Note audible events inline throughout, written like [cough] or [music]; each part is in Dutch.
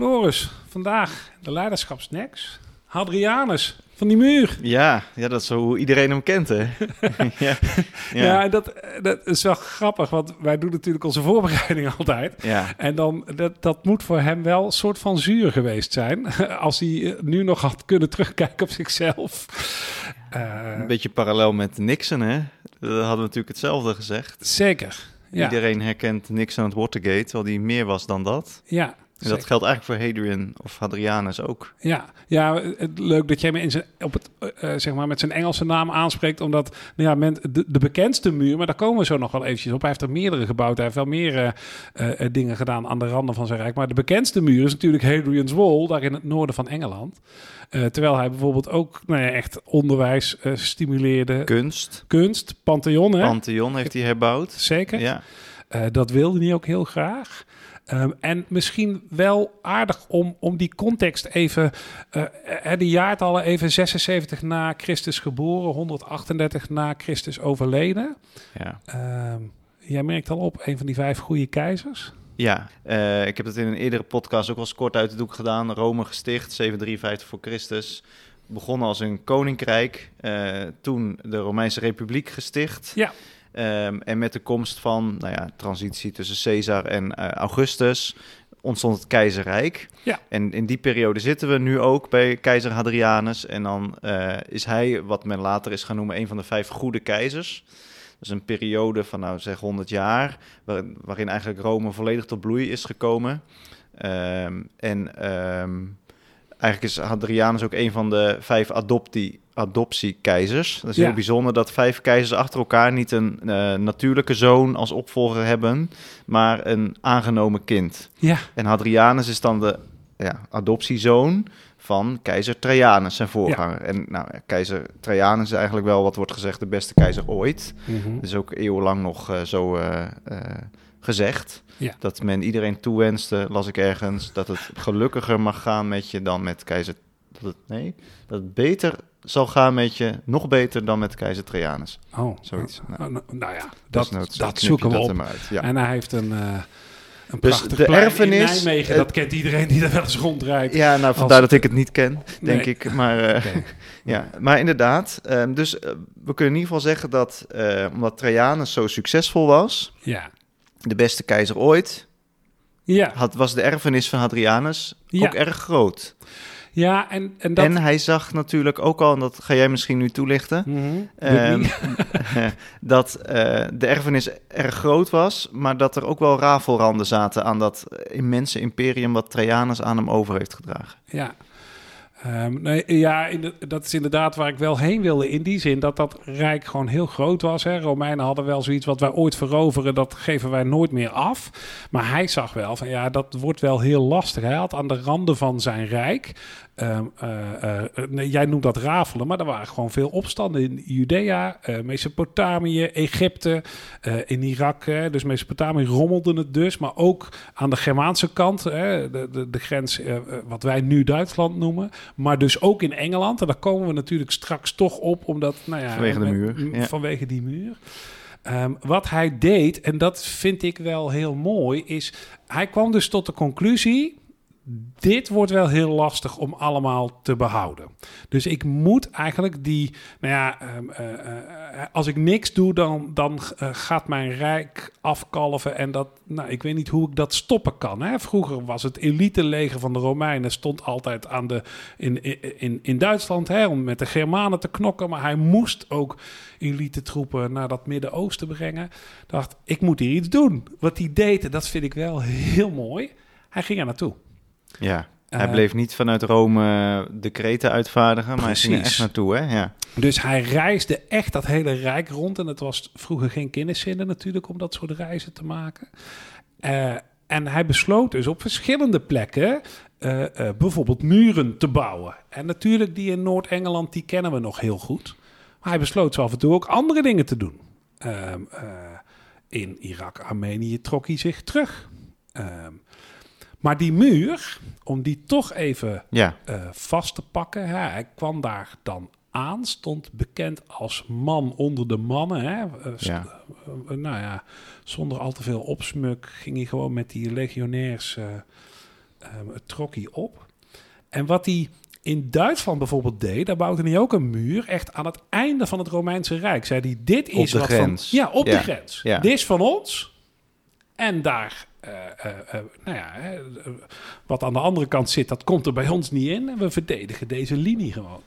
Floris, vandaag de leiderschapsnacks. Hadrianus van die muur. Ja, ja, dat is zo hoe iedereen hem kent, hè? [laughs] [laughs] ja, ja. dat, dat is wel grappig, want wij doen natuurlijk onze voorbereiding [laughs] altijd. Ja. En dan, dat, dat moet voor hem wel een soort van zuur geweest zijn. Als hij nu nog had kunnen terugkijken op zichzelf. een beetje parallel met Nixon, hè? Dat hadden we natuurlijk hetzelfde gezegd. Zeker. Ja. Iedereen herkent Nixon het Watergate, terwijl die meer was dan dat. Ja, en dat geldt eigenlijk voor Hadrian of Hadrianus ook. Ja, ja het, leuk dat jij me in zijn, op het, uh, zeg maar met zijn Engelse naam aanspreekt. Omdat nou ja, men, de, de, bekendste muur, maar daar komen we zo nog wel eventjes op. Hij heeft er meerdere gebouwd. Hij heeft wel meer uh, uh, dingen gedaan aan de randen van zijn rijk. Maar de bekendste muur is natuurlijk Hadrian's Wall, daar in het noorden van Engeland. terwijl hij bijvoorbeeld ook nou ja, echt onderwijs stimuleerde. Kunst. Kunst, Pantheon. Hè? Pantheon heeft hij herbouwd. Zeker. Ja. Dat wilde hij ook heel graag. Um, en misschien wel aardig om, om die context even, uh, de jaartallen even 76 na Christus geboren, 138 na Christus overleden. Ja. Um, jij merkt al op, een van die vijf goede keizers. Ja, uh, ik heb het in een eerdere podcast ook wel eens kort uit de doek gedaan. Rome gesticht, 753 voor Christus. Begonnen als een koninkrijk, uh, toen de Romeinse Republiek gesticht. Ja. Um, en met de komst van nou ja, transitie tussen Caesar en uh, Augustus ontstond het keizerrijk. Ja. En in die periode zitten we nu ook bij keizer Hadrianus. En dan uh, is hij, wat men later is gaan noemen, een van de vijf goede keizers. Dus een periode van, nou zeg, 100 jaar, waarin, waarin eigenlijk Rome volledig tot bloei is gekomen. Um, en um, eigenlijk is Hadrianus ook een van de vijf adoptie adoptiekeizers. Dat is Ja. heel bijzonder dat vijf keizers achter elkaar niet een eh, natuurlijke zoon als opvolger hebben, maar een aangenomen kind. Ja, En Hadrianus is dan de ja, adoptiezoon van keizer Trajanus, zijn voorganger. En nou, keizer Trajanus is eigenlijk wel, wat wordt gezegd, de beste keizer ooit. Mhm. Dat is ook eeuwenlang nog eh, zo eh, gezegd. Ja. Dat men iedereen toewenste, las ik ergens, dat het gelukkiger mag gaan met je dan met keizer... Dat het, nee, dat het beter zal gaan met je, nog beter dan met keizer Trajanus. Oh, Zoiets. Nou, Nou, nou, nou ja, dat, Desnoods dat je zoeken we dat op. maar uit. Ja. En hij heeft een, eh een Dus de erfenis- in Nijmegen. dat kent iedereen die er wel eens rondrijdt. Ja, nou, vandaar dat ik het niet ken, denk Nee. ik. Maar, eh, [laughs] [laughs] ja. maar inderdaad, ehm, dus eh, we kunnen in ieder geval zeggen dat, omdat Trajanus zo succesvol was, Ja. de beste keizer ooit, Ja. had, was de erfenis van Hadrianus Ja. ook erg groot. Ja, en, en dat... En hij zag natuurlijk ook al, en dat ga jij misschien nu toelichten, Mhm. ehm, [laughs] [laughs] dat eh, de erfenis erg groot was, maar dat er ook wel rafelranden zaten aan dat immense imperium wat Trajanus aan hem over heeft gedragen. Ja. Ehm, nee, ja, dat is inderdaad waar ik wel heen wilde. In die zin dat dat rijk gewoon heel groot was. Hè. Romeinen hadden wel zoiets wat wij ooit veroveren, dat geven wij nooit meer af. Maar hij zag wel van ja, dat wordt wel heel lastig. Hij had aan de randen van zijn rijk. ehm, eh, eh, jij noemt dat rafelen, maar er waren gewoon veel opstanden in Judea, eh, Mesopotamië, Egypte, in Irak. Hè, dus Mesopotamië rommelde het dus, maar ook aan de Germaanse kant, hè, de, de, de grens wat wij nu Duitsland noemen. Maar dus ook in Engeland. En daar komen we natuurlijk straks toch op, omdat, nou ja, Vanwege de muur, ja. Vanwege die muur. Ehm, wat hij deed, en dat vind ik wel heel mooi, is hij kwam dus tot de conclusie. Dit wordt wel heel lastig om allemaal te behouden. Dus ik moet eigenlijk die. Nou ja, ehm, eh, eh, als ik niks doe, dan, dan eh, gaat mijn rijk afkalven. En dat. Nou, ik weet niet hoe ik dat stoppen kan. Hè? Vroeger was het elite leger van de Romeinen. stond altijd aan de, in, in, in Duitsland. Hè, om met de Germanen te knokken. Maar hij moest ook elite troepen naar dat Midden-Oosten brengen. Dacht, ik moet hier iets doen. Wat hij deed, dat vind ik wel heel mooi. Hij ging er naartoe. Ja, hij Eh, bleef niet vanuit Rome eh, decreten uitvaardigen, maar hij ging er echt naartoe, hè? Ja. Dus hij reisde echt dat hele rijk rond. En het was vroeger geen kenniszinnen natuurlijk om dat soort reizen te maken. Eh, en hij besloot dus op verschillende plekken bijvoorbeeld muren te bouwen. En natuurlijk die in Noord-Engeland, die kennen we nog heel goed. Maar hij besloot zo af en toe ook andere dingen te doen. Ehm, eh, in Irak, Armenië trok hij zich terug. Maar die muur, om die toch even Ja, eh, vast te pakken. Hè. Hij kwam daar dan aan, stond bekend als man onder de mannen. Hè. Eh, Ja. eh, nou ja, zonder al te veel opsmuk ging hij gewoon met die legionairs het trok hij op. En wat hij in Duitsland bijvoorbeeld deed, daar bouwde hij ook een muur echt aan het einde van het Romeinse Rijk. Zei hij, dit Op is de wat grens. van... Ja, op Ja, de grens. Dit is van ons. En daar, nou ja, hè, eh, wat aan de andere kant zit, dat komt er bij ons niet in. En we verdedigen deze linie gewoon.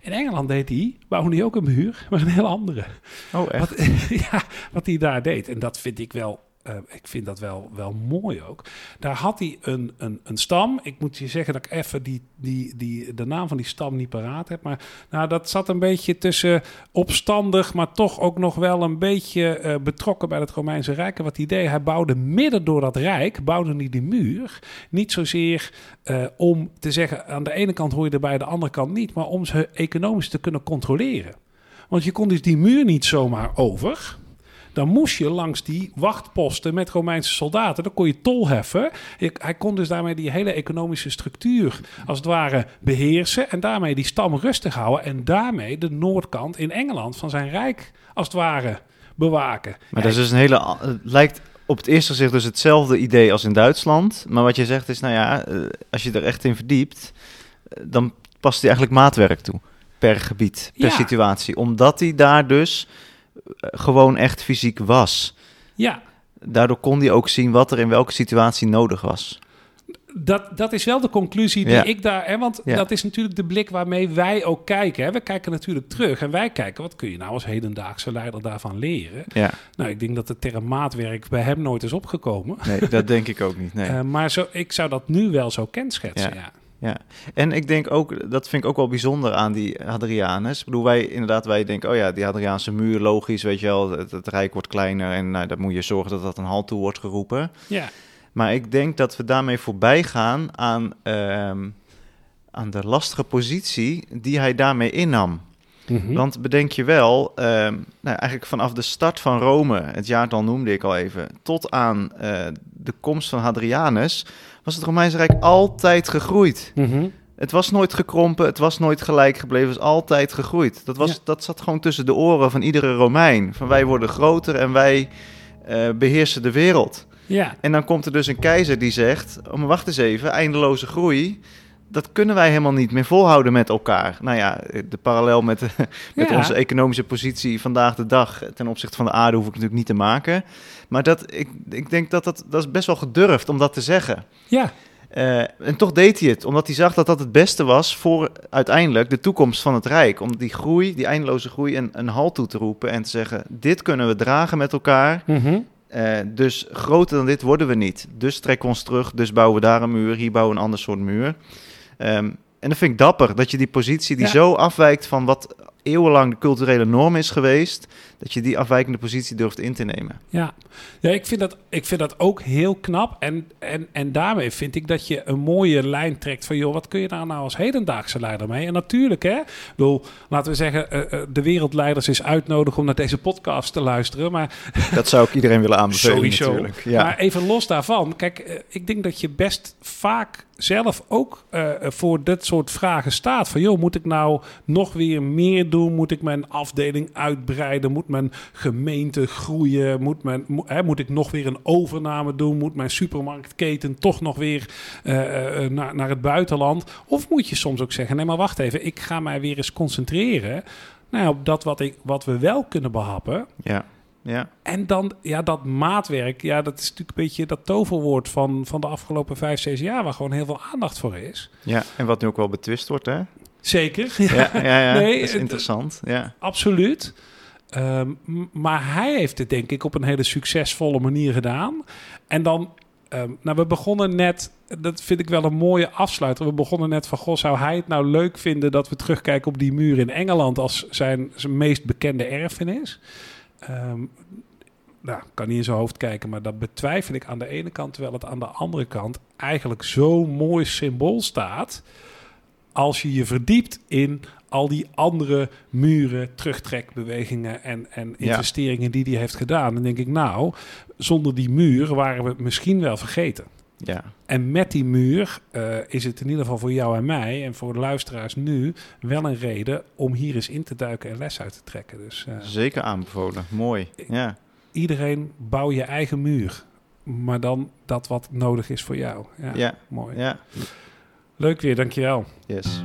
In Engeland deed hij, bouwde hij ook een muur, maar een heel andere. Oh, echt? Wat, [laughs] ja, wat hij daar deed. En dat vind ik wel. Eh, ik vind dat wel, wel mooi ook. Daar had hij een, een, een stam. Ik moet je zeggen dat ik even die, die, die, de naam van die stam niet paraat heb. Maar nou, dat zat een beetje tussen opstandig, maar toch ook nog wel een beetje eh, betrokken bij het Romeinse Rijk. En wat hij deed, hij bouwde midden door dat rijk, bouwde hij die muur. Niet zozeer eh, om te zeggen, aan de ene kant hoor je erbij, de andere kant niet. Maar om ze economisch te kunnen controleren. Want je kon dus die muur niet zomaar over. Dan moest je langs die wachtposten met Romeinse soldaten. Dan kon je tol heffen. Hij kon dus daarmee die hele economische structuur als het ware beheersen. En daarmee die stam rustig houden. En daarmee de noordkant in Engeland van zijn rijk als het ware bewaken. Maar dat is dus een hele... Het lijkt op het eerste gezicht dus hetzelfde idee als in Duitsland. Maar wat je zegt is, nou ja, eh, als je er echt in verdiept... eh, dan past hij eigenlijk maatwerk toe. Per gebied, per Ja. situatie. Omdat hij daar dus gewoon echt fysiek was. Ja, Daardoor kon hij ook zien wat er in welke situatie nodig was. Dat, dat is wel de conclusie die Ja. ik daar... Hè, want Ja. dat is natuurlijk de blik waarmee wij ook kijken. Hè. We kijken natuurlijk terug en wij kijken... wat kun je nou als hedendaagse leider daarvan leren? Ja, Nou, ik denk dat de term maatwerk bij hem nooit is opgekomen. nee, dat denk ik ook niet. Nee. [laughs] Eh, maar zo, ik zou dat nu wel zo kenschetsen, ja. Ja. Ja, en ik denk ook, dat vind ik ook wel bijzonder aan die Hadrianus. Ik bedoel, wij inderdaad, wij denken, oh ja, die Hadriaanse muur, logisch, weet je wel, het, het rijk wordt kleiner en nou, dan moet je zorgen dat dat een halt toe wordt geroepen. Ja, Maar ik denk dat we daarmee voorbij gaan aan, ehm, aan de lastige positie die hij daarmee innam. Mhm. Want bedenk je wel, ehm, nou, eigenlijk vanaf de start van Rome, het jaartal noemde ik al even, tot aan eh, de komst van Hadrianus, was het Romeinse Rijk altijd gegroeid. Mhm. Het was nooit gekrompen, het was nooit gelijk gebleven, het was altijd gegroeid. Dat, was, Ja. dat zat gewoon tussen de oren van iedere Romein. Van wij worden groter en wij eh, beheersen de wereld. ja. En dan komt er dus een keizer die zegt, oh, maar wacht eens even, eindeloze groei. Dat kunnen wij helemaal niet meer volhouden met elkaar. Nou ja, de parallel met, [laughs] met Ja. onze economische positie vandaag de dag ten opzichte van de aarde hoef ik natuurlijk niet te maken. Maar dat, ik, ik denk dat, dat dat is best wel gedurfd om dat te zeggen. ja. Eh, en toch deed hij het, omdat hij zag dat dat het beste was voor uiteindelijk de toekomst van het Rijk. Om die groei, die eindeloze groei, een, een halt toe te roepen en te zeggen: dit kunnen we dragen met elkaar. Mhm. Eh, dus groter dan dit worden we niet. Dus trekken we ons terug, dus bouwen we daar een muur, hier bouwen we een ander soort muur. Ehm, en dat vind ik dapper, dat je die positie die Ja. zo afwijkt van wat eeuwenlang de culturele norm is geweest, dat je die afwijkende positie durft in te nemen. Ja, ja ik, vind dat, ik vind dat ook heel knap. En, en, en daarmee vind ik dat je een mooie lijn trekt van... joh, wat kun je daar nou als hedendaagse leider mee? En natuurlijk, hè, ik bedoel, laten we zeggen... eh, eh, de wereldleiders is uitnodigen om naar deze podcast te luisteren. Maar [laughs] Dat zou ik iedereen willen aanbevelen sowieso. natuurlijk. Ja. Maar even los daarvan. Kijk, eh, ik denk dat je best vaak zelf ook eh, voor dit soort vragen staat. Van, joh, moet ik nou nog weer meer doen? Moet ik mijn afdeling uitbreiden? Moet mijn gemeente groeien? Moet, mo- hè, moet ik nog weer een overname doen? Moet mijn supermarktketen toch nog weer eh, eh, naar, naar het buitenland? Of moet je soms ook zeggen, nee, maar wacht even. Ik ga mij weer eens concentreren nou, op dat wat, ik, wat we wel kunnen behappen. ja. Ja. En dan, ja, dat maatwerk, ja, dat is natuurlijk een beetje dat toverwoord van, van de afgelopen vijf, zes jaar, waar gewoon heel veel aandacht voor is. ja, en wat nu ook wel betwist wordt, hè? Zeker, Ja, ja, ja. Nee, [laughs] dat is interessant. Ja. absoluut. Ehm, maar hij heeft het denk ik op een hele succesvolle manier gedaan. En dan, ehm, nou, we begonnen net, dat vind ik wel een mooie afsluiter. We begonnen net van, goh, zou hij het nou leuk vinden dat we terugkijken op die muur in Engeland als zijn, zijn meest bekende erfenis? Ehm, nou, ik kan niet in zijn hoofd kijken, maar dat betwijfel ik aan de ene kant, terwijl het aan de andere kant eigenlijk zo'n mooi symbool staat. Als je je verdiept in al die andere muren, terugtrekbewegingen en, en Ja. investeringen die hij heeft gedaan, dan denk ik, nou, zonder die muur waren we het misschien wel vergeten. Ja. En met die muur eh, is het in ieder geval voor jou en mij en voor de luisteraars nu wel een reden om hier eens in te duiken en les uit te trekken. Dus eh, Zeker aanbevolen. Mooi. Ja. iedereen bouw je eigen muur. maar dan dat wat nodig is voor jou. Ja, Ja, mooi. ja. Leuk weer, dankjewel. Yes.